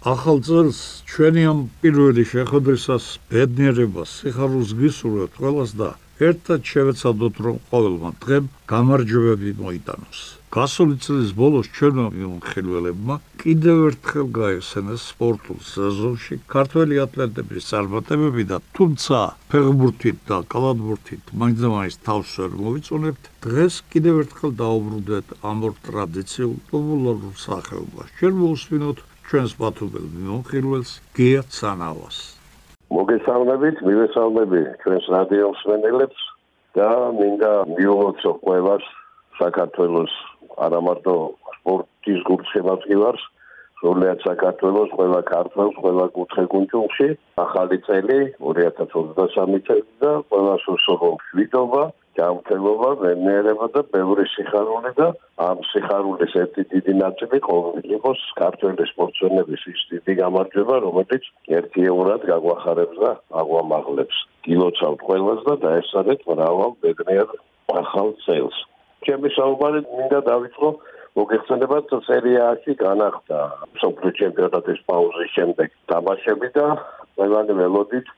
ახალ წელს ჩვენი ამ პირველი შეხვედრისას ბედნიერებას სიხარულს გისურვებთ ყველას და ერთად შევეცადოთ რომ ყოველმა დღემ გამარჯვებები მოიტანოს. გასული წლის ბოლოს ჩვენმა მიმოხილველებმა კიდევ ერთხელ გაიხსენეს სპორტულ სეზონში ქართველი ათლეტების წარმატებები და თუმცა ფეხბურთით და კალათბურთით მაინც თავს ვერ მოვიწონებთ დღეს კიდევ ერთხელ დაუბრუნდეთ ამ ორ ტრადიციულ პოპულარულ სახეობას ჩვენ მოვსვინოთ ჩვენს ბათუმელ მიმოხილველს გია სანავას მოგესალმებით მივესალმები ჩვენს რადიო მსმენელებს და მინდა მივუღოთ ყველას საქართველოს არა მარტო სპორტის გულშემატკივარს სულიად საქართველოს ყველა ქართველს ყველა კუთხე-კუნჯულში ახალი წელი 2023 წელი და ყველა სულსოღო შვიდობა გამთელობა, მენერება და ბევრი სიხარული და ამ სიხარულის ერთი დიდი ნაწილი ყოველ იყოს ქართველი სპორტსმენების ის დიდი გამარჯვება, რომელიც ერთიეურად გაგვახარებს და აგვამაღლებს. გილოცავთ ყველას და დაესწრეთ მრავალ ბედნიერ ახალ წელს. ჩემი საუბარი მინდა დავიწყო მოგეხსენებათ სერიაში განახდა სოფლიო ჩემპიონატის პაუზის შემდეგ თამაშები და ყველანი ველოდით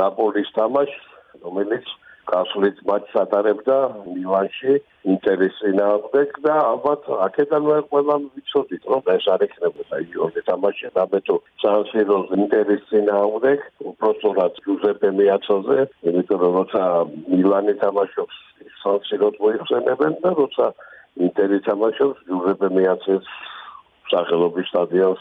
ნაპოლის თამაშს რომელიც გასulit მატჩს ატარებდა მილანში ინტერესი ნახვდეთ და ალბათ აქედან ყველა ვიცოდით რომ ეს არ ექნებოდა იორდი თამაში დაბეთო სანსიროს ინტერესი ნახვდეთ უბრალოდ ჯუზეპე მეაცოზე იმიტომ რომ როცა მილანი თამაშობს სანსიროს მოიხსენებენ და როცა ინტერი თამაშობს ჯუზეპე მეაცეს სახელობის სტადიონს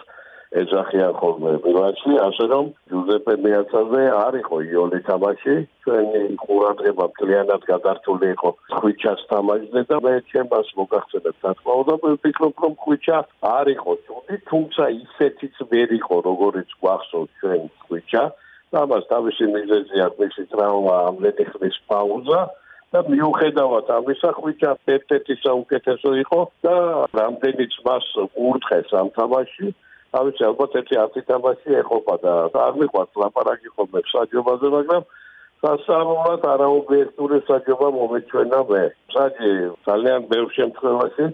ეძახიან ხოლმე მილანში, ასე რომ ჯუზეპე მეაცაზე არ იყო იოლი თამაში, ჩვენი ყურადღება მთლიანად გადართული იყო ხვიჩას თამაშზე და მე ჩემს მოგახსენებ თქმა უნდა, ვფიქრობ რომ ხვიჩა არ იყო ჯუდი, თუმცა ისეთიც ვერ იყო, როგორიც გვახსოვთ ჩვენ ხვიჩა. ამას თავისი მიზეზი აქვს მისი ტრავმა, ამლეთი ხნის პაუზა. და მიუხედავად ამისა ხვიჩა ერთ-ერთი საუკეთესო იყო და რამდენიც მას ურთხეს ამ თამაში ავიცი ალბათ ერთი ათი თამაში ეყოფა და არ მიყვარს ლაპარაკი ხოლმე საჯობაზე მაგრამ სასამართლოდ არაობიექტური საჯობა მომეჩვენა მე. საჯი ძალიან ბევრ შემთხვევაში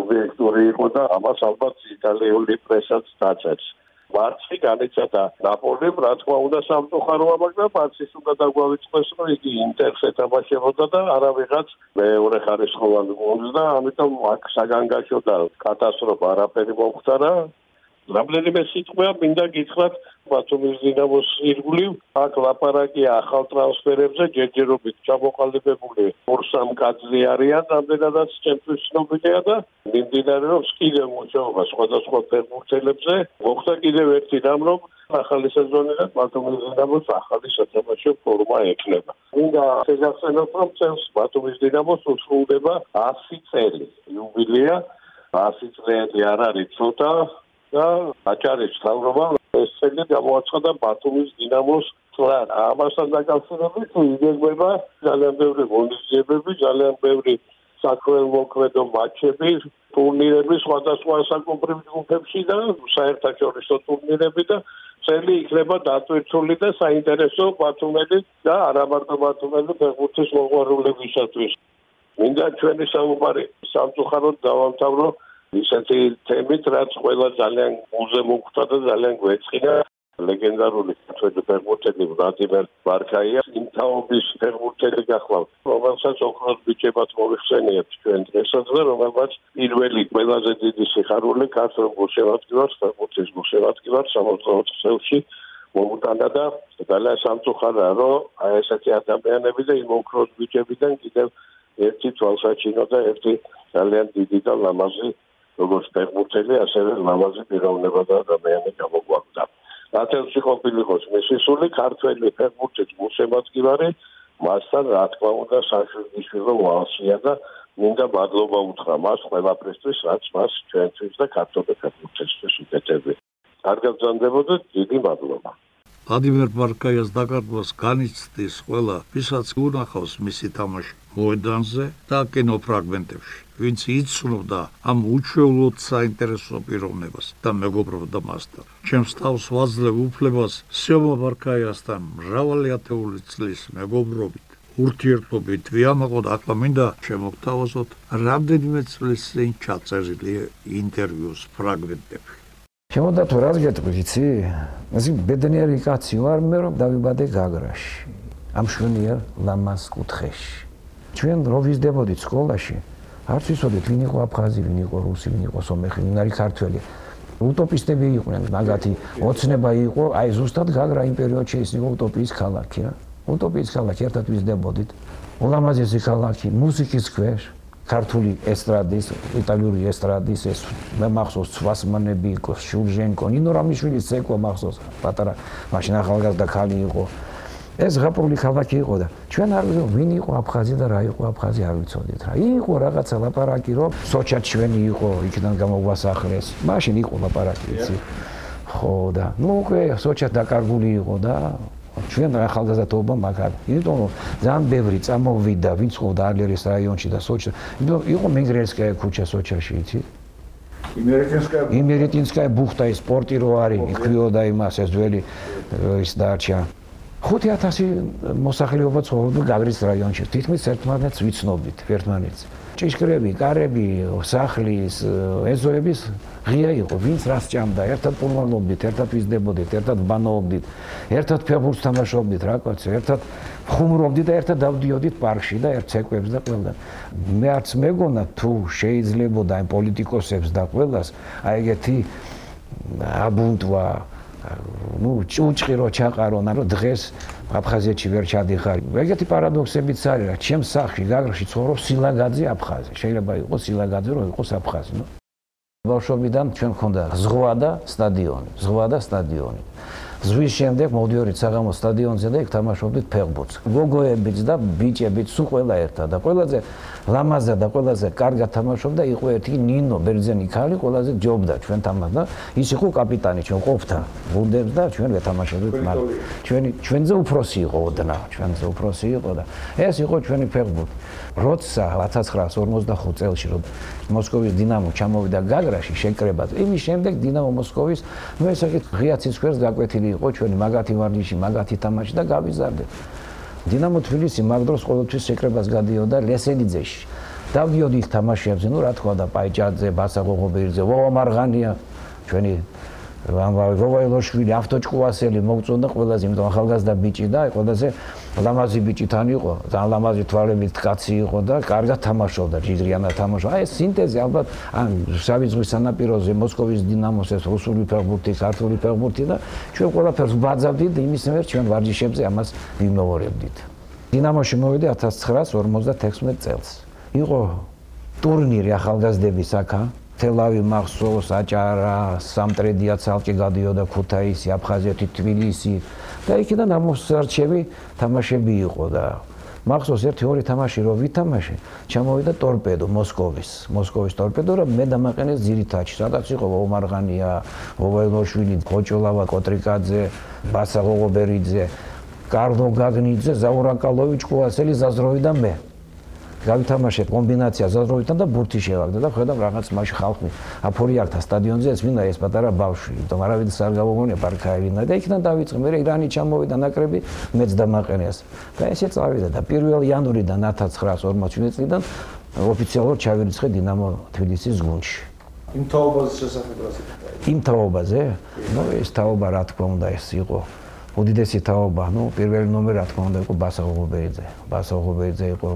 ობიექტური იყო და ამას ალბათ იტალიური პრესაც დაწეს მარცი განიცადა ნაპოლიმ რა თქმა უნდა სამწუხაროა მაგრამ მარცის უნდა დაგვავიწყდეს რომ იგი ინტერს ეთამაშებოდა და არავიღაც მეორე ხარისხოვანი გოლს და ამიტომ აქ საგანგაშო და კატასტროფა არაფერი მომხდარა რამდენიმე სიტყვა მინდა გითხრათ ბათუმის დინამოს ირგვლივ აქ ლაპარაკი ახალ ტრანსფერებზე ჯერჯერობით ჩამოყალიბებული ორსამ კაცზე არიან რამდენადაც ჩემთვის ცნობილია და მიმდინარეობს კიდევ მუშაობა სხვადასხვა ფეხბურთელებზე. მოხდა კიდევ ერთი რამ რომ ახალი სეზონიდან ბათუმის დინამოს ახალი სათამაშო ფორმა ექნება. მინდა შეგახსენოთ რომ წელს ბათუმის დინამოს უსრულდება 100 წელი. იუბილეა 100 წელი არ არის ცოტა და აჭარის თავრობა ეს წელი გამოაცხადა ბათუმის დინამოს წლად. ამასთან დაკავშირებით იგეგმება ძალიან ბევრი მონიზებები, ძალიან ბევრი საქველმოქმედო მატჩები, ტურნირები სხვადასხვა საკონფერენციო ჯგუფებში და საერთაშორისო ტურნირები და წელი იქნება დატვირთული და საინტერესო ბათუმელი და არამარტო ბათუმელი ფეხბურთის მოყვარულებისათვის. მინდა ჩვენი საუბარი სამწუხაროდ დავამთავრო ისეთი თემით რაც ყველა ძალიან უზე მოგვწვა და ძალიან გვეწყინა ლეგენდარული ჩვენი ფეხბურთელი ვლადიმერ ბარკაია ინთაობის ფეხბურთელი გახლავთ რომელსაც ოქროს ბიჭებად მოიხსენიებთ ჩვენ დღესაც და რომელსაც პირველი ყველაზე დიდი სიხარული ქართულ გულშემატკივარს ფეხბურთის გულშემატკივარს 64 წელში მოუტანა და ძალიან სამწუხაროა რომ აი ესეთი ადამიანები და იმ ოქროს ბიჭებიდან კიდევ ერთი თვალსაჩინო და ერთი ძალიან დიდი და ლამაზი როგორც ფეხბურთელი, ასევე ლამაზი პიროვნება და ადამიანები გამოგვაქვს. ათელში ყოფილიყოს მისი სული ქართველი ფეხბურთის მუსემატკივარი, მასთან რა თქმა უნდა საშვილიშვილო ვალსია და მინდა მადლობა უთხრა მას ყველაფრისთვის, რაც მას ჩვენთვის და ქართული ფეხბურთისთვის უკეთებდა. კარგად გძანდებოდეთ, დიდი მადლობა. ვლადიმერ ბარკაიას დაკარგვას განიცდის ყველა, ვისაც უნახავს მისი თამაში მოედანზე და კინოფრაგმენტებში, ვინც იცნობდა ამ უჩვეულოდ საინტერესო პიროვნებას და მეგობრობდა მასთან. ჩემს თავს ვაძლევ უფლებას სიომა ბარკაიასთან მრავალი ათეული წლის მეგობრობით ურთიერთობით ვიამაყოთ ახლა მინდა შემოგთავაზოთ რამდენიმე წლის წინ ჩაწერილი ინტერვიუს ფრაგმენტები. შემოდა თუ რას გეტყვი, იცი? ასე ბედნიერი კაცი ვარ მე რომ დავიბადე გაგრაში. ამ შვენიერ ლამას კუთხეში. ჩვენ რო ვიზდებოდით სკოლაში, არც ვიცოდით ვინ იყო აფხაზი, ვინ იყო რუსი, ვინ იყო სომეხი, ვინ არის ქართველი. უტოპისტები იყვნენ, მაგათი ოცნება იყო, აი ზუსტად გაგრა იმ პერიოდში ის იყო უტოპიის ქალაქი რა. უტოპიის ქალაქი ერთად ვიზდებოდით. ულამაზესი ქალაქი, მუსიკის ქვეშ, ქართული ესტრადის, იტალიური ესტრადის ეს მე მახსოვს ცვასმანები იყო, შურჟენკო, ნინო რამიშვილის ცეკვა მახსოვს, პატარა მაშინ ახალგაზრდა ქალი იყო. ეს ღაპრული ქალაქი იყო და ჩვენ არ ვიცი ვინ იყო აფხაზი და რა იყო აფხაზი არ ვიცოდით რა. იყო რაღაცა ლაპარაკი რომ სოჩა ჩვენი იყო, იქიდან გამოგვასახლეს. მაშინ იყო ლაპარაკი, იცი. ხო და ნუ უკვე სოჩა დაკარგული იყო და ჩვენ ახალგაზრდობა მაგარ. იმიტომ რომ ძალიან ბევრი წამოვიდა, ვინც ხოვდა არლერის რაიონში და სოჩა. იმიტომ იყო მიგრელსკაია ქუჩა სოჩაში, იცი? იმერიტინსკაია იმერიტინსკაია ბუხტა ის სპორტი რო არის, იქვიოდა იმას ეს ძველი ის დარჩა. 5000 მოსახლეობა ცხოვრობდა გაგრის რაიონში. თითქმის ერთმანეთს ვიცნობდით, ერთმანეთს. ჭიშკრები, კარები, სახლის, ეზოების ღია იყო, ვინც რას ჭამდა, ერთად პულმანობდით, ერთად ვიზდებოდით, ერთად ბანაობდით, ერთად ფეხბურთს თამაშობდით, რა კაცო, ერთად ხუმრობდით და ერთად დავდიოდით პარკში და ერთ ცეკვებს და ყველგან. მე არც მეგონა თუ შეიძლებოდა ამ პოლიტიკოსებს და ყველას აი ეგეთი აბუნტვა ну ჭუჭყი რო ჩაყარონა რომ დღეს აფხაზეთში ვერ ჩადიხარ. ეგეთი პარადოქსებიც არის რა, ჩემს სახლში გაგრში ცხოვრობს სილაგაძე აფხაზი. შეიძლება იყოს სილაგაძე რომ იყოს აფხაზი, ნუ. ბავშვობიდან ჩვენ ქონდა ზღვა და სტადიონი, ზღვა და სტადიონი. ზღვის შემდეგ მოდიორით საღამო სტადიონზე და იქ თამაშობდით ფეხბურთს. გოგოებიც და ბიჭებიც სულ ყველა ერთად და ყველაზე ლამაზა და ყველაზე კარგად თამაშობდა იყო ერთი ნინო ბერძენი ქალი, ყველაზე ჯობდა ჩვენ თამაშ და ის იყო კაპიტანი ჩვენ ყოფთა გუნდებს და ჩვენ ვეთამაშებდით მაგ ჩვენი ჩვენზე უფროსი იყო ოდნა ჩვენზე უფროსი იყო და ეს იყო ჩვენი ფეხბურთი. როცა 1945 წელს რომ მოსკოვის დინამო ჩამოვიდა გაგრაში შეკრებად იმის შემდეგ დინამო მოსკოვის ნუ ეს ეგეთ ღია ცისქვერს გაკვეთილი იყო ჩვენი მაგათი ვარჯიში მაგათი თამაში და გავიზარდეთ დინამო თბილისი მაგ დროს ყოველთვის შეკრებას გადიოდა ლესელიძეში. დავდიოდი თამაშებზე, ნუ რა თქვა და პაიჭაძე, ბასა გოგობერძე, ვოვა მარღანია, ჩვენი ვოვაილოშვილი ავტოჭკუასელი მოგწონდა ყველაზე იმიტომ ახალგაზრდა ბიჭი და ყველაზე ლამაზი ბიჭი თან იყო ძალიან ლამაზი თვალებით კაცი იყო და კარგად თამაშობდა ჯიგრიანად თამაშობდა აი ეს სინთეზი ალბათ ან შავი ზღვის სანაპიროზე მოსკოვის დინამოს ეს რუსული ფეხბურთი ქართული ფეხბურთი და ჩვენ ყველაფერს ვბაძავდით იმის მიერ ჩვენ ვარჯიშებზე ამას ვიმოვორებდით დინამოში მოვიდა 1956 წელს. იყო ტურნირი ახალგაზრდების აქა. თელავი მახსოვს აჭარა სამტრედია ცალკე გადიოდა ქუთაისი აფხაზეთი თბილისი და იქიდან ამოსარჩევი თამაშები იყო და მახსოვს ერთი ორი თამაში რო ვითამაშე ჩამოვიდა ტორპედო მოსკოვის მოსკოვის ტორპედო რომ მე დამაყენეს ძირითადში სადაც იყო ომარღანია ოვაილოშვილი ხოჭოლავა კოტრიკაძე ბასა ღოღობერიძე კარლო გაგნიძე ზაურაკალოვიჩ კუასელი ზაზროვი და მე გავითამაშეთ კომბინაცია ზაზროვიდან და ბურთი შევაგდა და ხედავ რაღაც მაშ ხალხი. აფორიართა სტადიონზე ეს მინდა ეს პატარა ბავშვი. თუმცა არავის არ გამოგონია პარკაევინა და იქიდან დავიწყე მე ირანი ჩამოვიდა ნაკრები მეც დამაყენეს და ესე წავიდა და 1 იანვრიდან 1940 წლიდან ოფიციალურად ჩავირიცხე დინამო თბილისის გუნდში. იმ თაობაზე სიტყვა იმ თაობაზე? ნუ ეს თაობა რა თქმა უნდა ეს იყო უდიდესი თაობა, ну, პირველი ნომერი რა თქმა უნდა იყო ბასა ღობეიძე. ბასა ღობეიძე იყო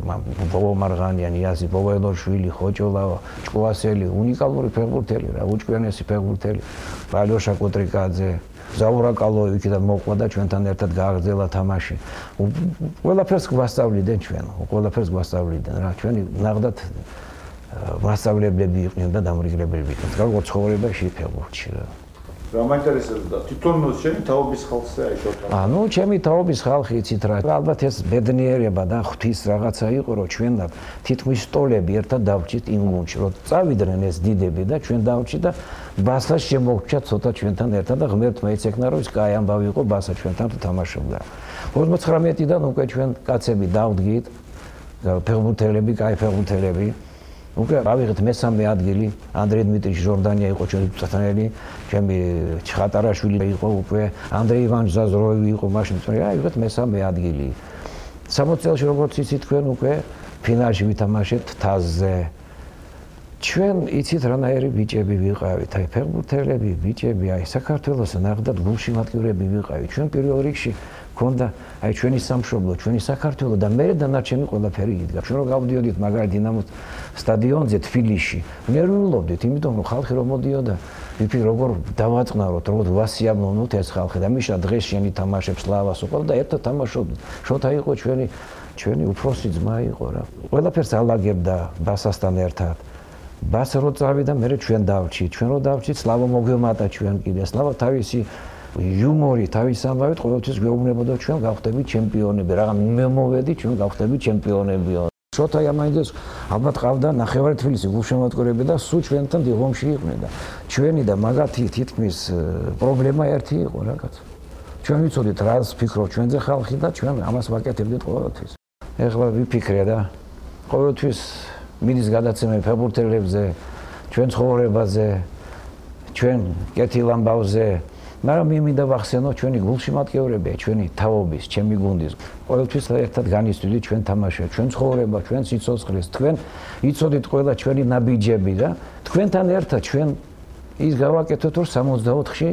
ბობო მარღანიანი, იასი ბობოელოშვილი, ხოჭოლა, ჭკუასელი, უნიკალური ფეხბურთელი რა, უჭკვიანესი ფეხბურთელი. ვალოშა კოტრიკაძე, ზაურა კალოევიჩიდან მოყვა და ჩვენთან ერთად გააგრძელა თამაში. ყველაფერს გვასწავლიდან ჩვენ, ყველაფერს გვასწავლიდან რა, ჩვენი ნახდათ მასწავლებლები იყვნენ და დამრიგებლები იყვნენ. გარკვეულ ცხოვრებაში ფეხბურთში რა. რა მაინტერესებდა თვითონ ჩემი თაობის ხალხზე აი შოთა ანუ ჩემი თაობის ხალხი იცით რა ალბათ ეს ბედნიერება და ღვთის რაღაცა იყო რომ ჩვენ და თითქმის სტოლები ერთად დავჭით იმ გუნდში რომ წავიდნენ ეს დიდები და ჩვენ დავჭით და ბასა შემოგჭა ცოტა ჩვენთან ერთად და ღმერთმა იცეკნა რომ ის კაი ამბავი იყო ბასა ჩვენთან თამაშობდა. 59-დან უკვე ჩვენ კაცები დავდგით ფეხბურთელები კაი ფეხბურთელები უკვე ავიღეთ მესამე ადგილი. ანდრეი დმიტრიჩ ჟორდანია იყო ჩვენი წათანელი ჩემი ჩხატარაშვილი იყო უკვე. ანდრეი ივან ზაზროვი იყო მაშინ. წრე ავიღეთ მესამე ადგილი. 60 წელს როგორც იცით თქვენ უკვე ფინალში ვითამაშეთ თაზზე ჩვენ იცით რანაირი ბიჭები ვიყავით, აი ფეხბურთელები, ბიჭები, აი საქართველოს ნახდათ გულში მატკივრები ვიყავით. ჩვენ პირველ რიგში ქონდა აი ჩვენი სამშობლო, ჩვენი საქართველო და მე დანარჩენი ყველაფერი იდგა. ჩვენ რო გავდიოდით მაგარი დინამოს სტადიონზე თბილისში, ნერვიულობდით, იმიტომ რომ ხალხი რომ მოდიოდა, ვიფი როგორ დავაწყნაროთ, როგორ ვასიამოვნოთ ეს ხალხი და მიშა დღეს შენი თამაშებს ლავას უყავ და ერთად თამაშობდით. შოთა იყო ჩვენი ჩვენი უფროსი ძმა იყო რა. ყველაფერს ალაგებდა ბასასთან ერთად. ბასა რო წავიდა, მე ჩვენ დავრჩი, ჩვენ რო დავრჩი, სლავა მოგვემატა ჩვენ კიდე. სლავა თავისი იუმორი თავის ამბავით ყოველთვის გვეუბნებოდა ჩვენ გავხდები ჩემპიონები, რაღა მე მოვედი ჩვენ გავხდები ჩემპიონებიო. შოთა იამაიძეს ალბათ ყავდა ნახევარი თბილისი გულშემატკივრები და სულ ჩვენთან დიღომში იყვნენ და ჩვენი და მაგათი თითქმის პრობლემა ერთი იყო რაღაც. ჩვენ ვიცოდით რას ფიქრობ ჩვენზე ხალხი და ჩვენ ამას ვაკეთებდით ყოველთვის. ეხლა ვიფიქრე და ყოველთვის მიდის გადაცემა ფეხბურთელებზე, ჩვენ ცხოვრებაზე, ჩვენ კეთილ ამბავზე, მაგრამ მე მინდა ვახსენო ჩვენი გულშემატკივრებია, ჩვენი თაობის, ჩემი გუნდის. ყოველთვის ერთად განისვიდი ჩვენ თამაშია, ჩვენ ცხოვრება, ჩვენ სიცოცხლეს, თქვენ იცოდით ყველა ჩვენი ნაბიჯები და თქვენთან ერთად ჩვენ ის გავაკეთოთ რომ 64-ში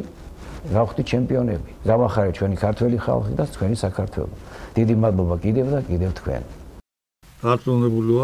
გავხდით ჩემპიონები. გავახარეთ ჩვენი ქართველი ხალხი და ჩვენი საქართველო. დიდი მადლობა კიდევ და კიდევ თქვენ. რატონებული